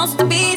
let me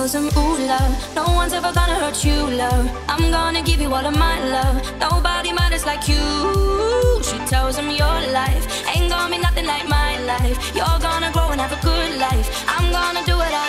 thousand ooh love. No one's ever gonna hurt you, love. I'm gonna give you all of my love. Nobody matters like you. She tells him your life ain't gonna be nothing like my life. You're gonna grow and have a good life. I'm gonna do it.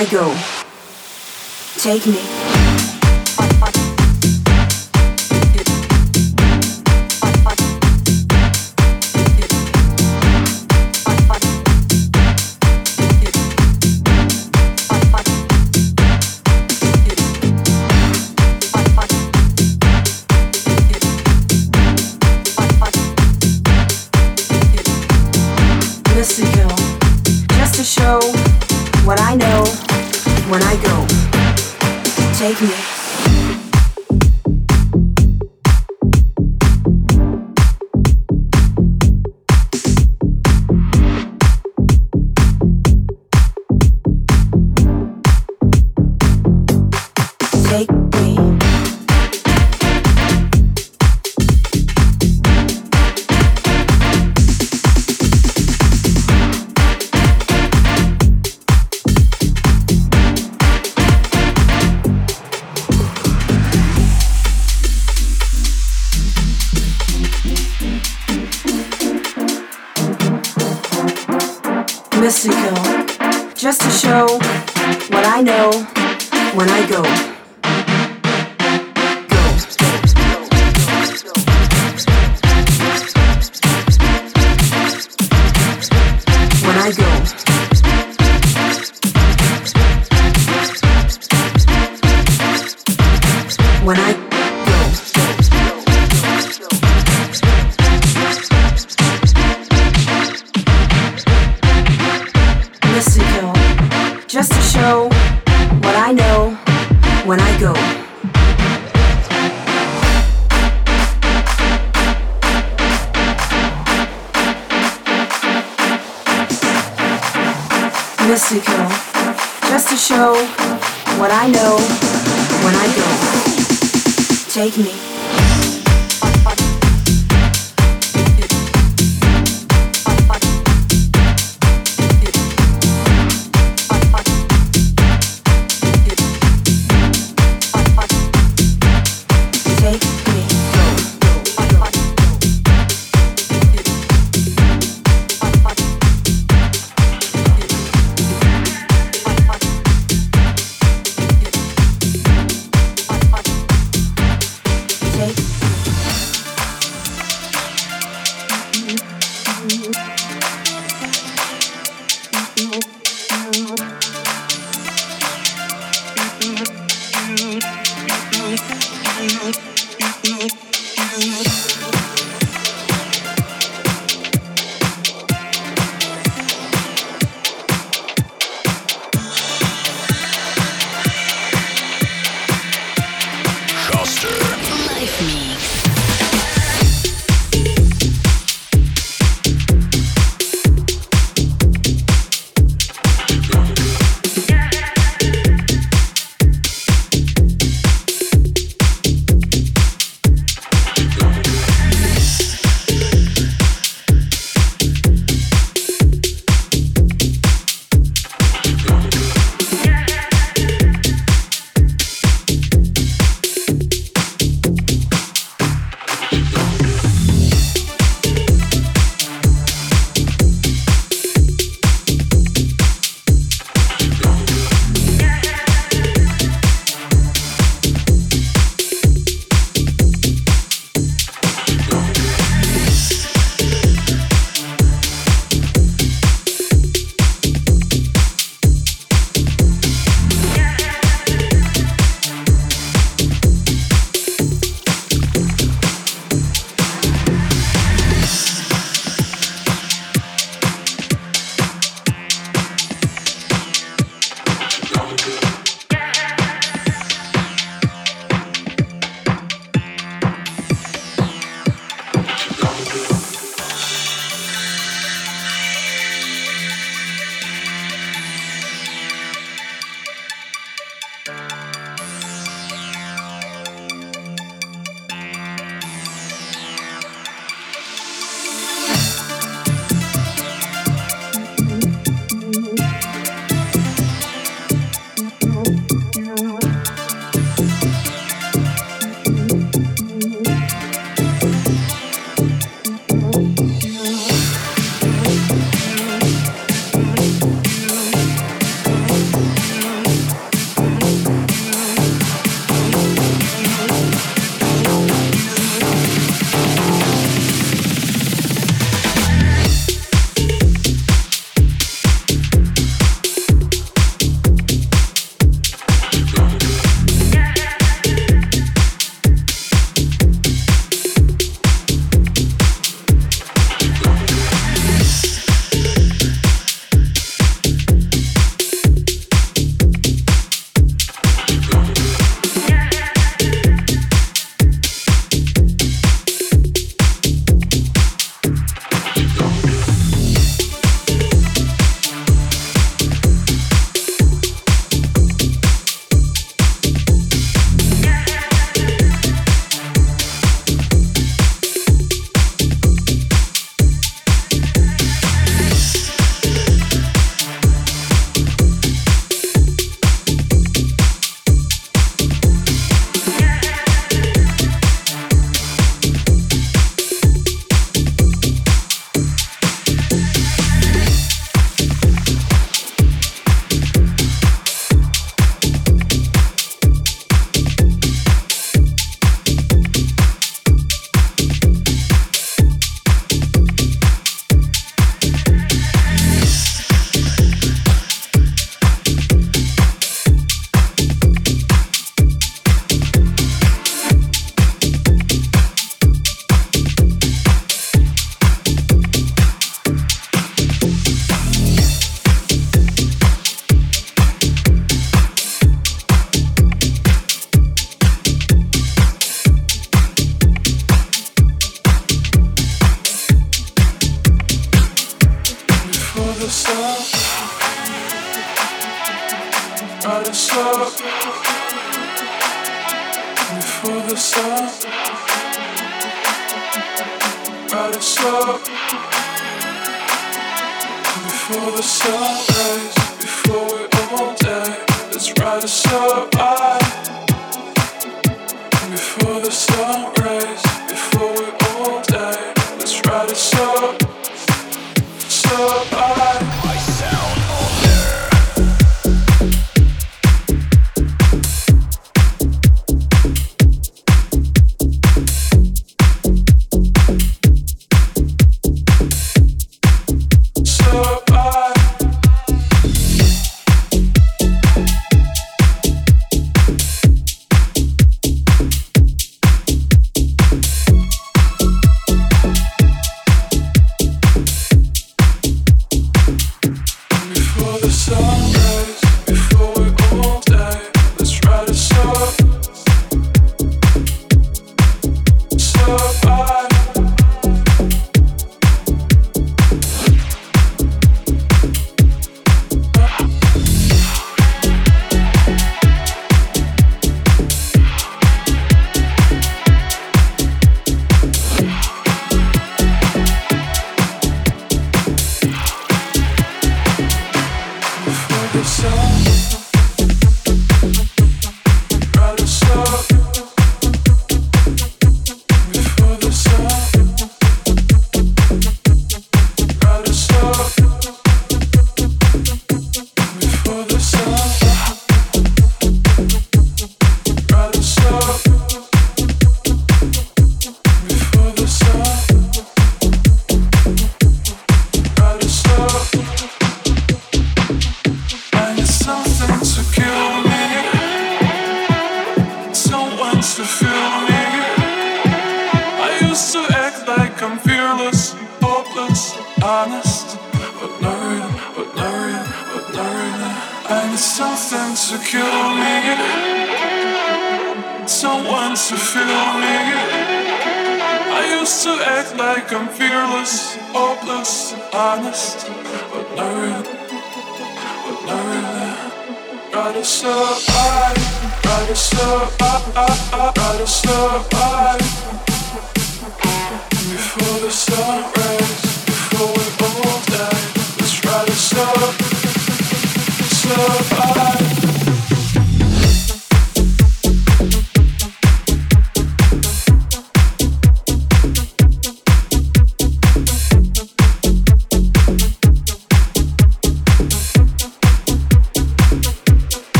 I go, take me. I know when I go. When I go. When I go. just to show Mystical, just to show what I know when I go. Take me.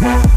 Thank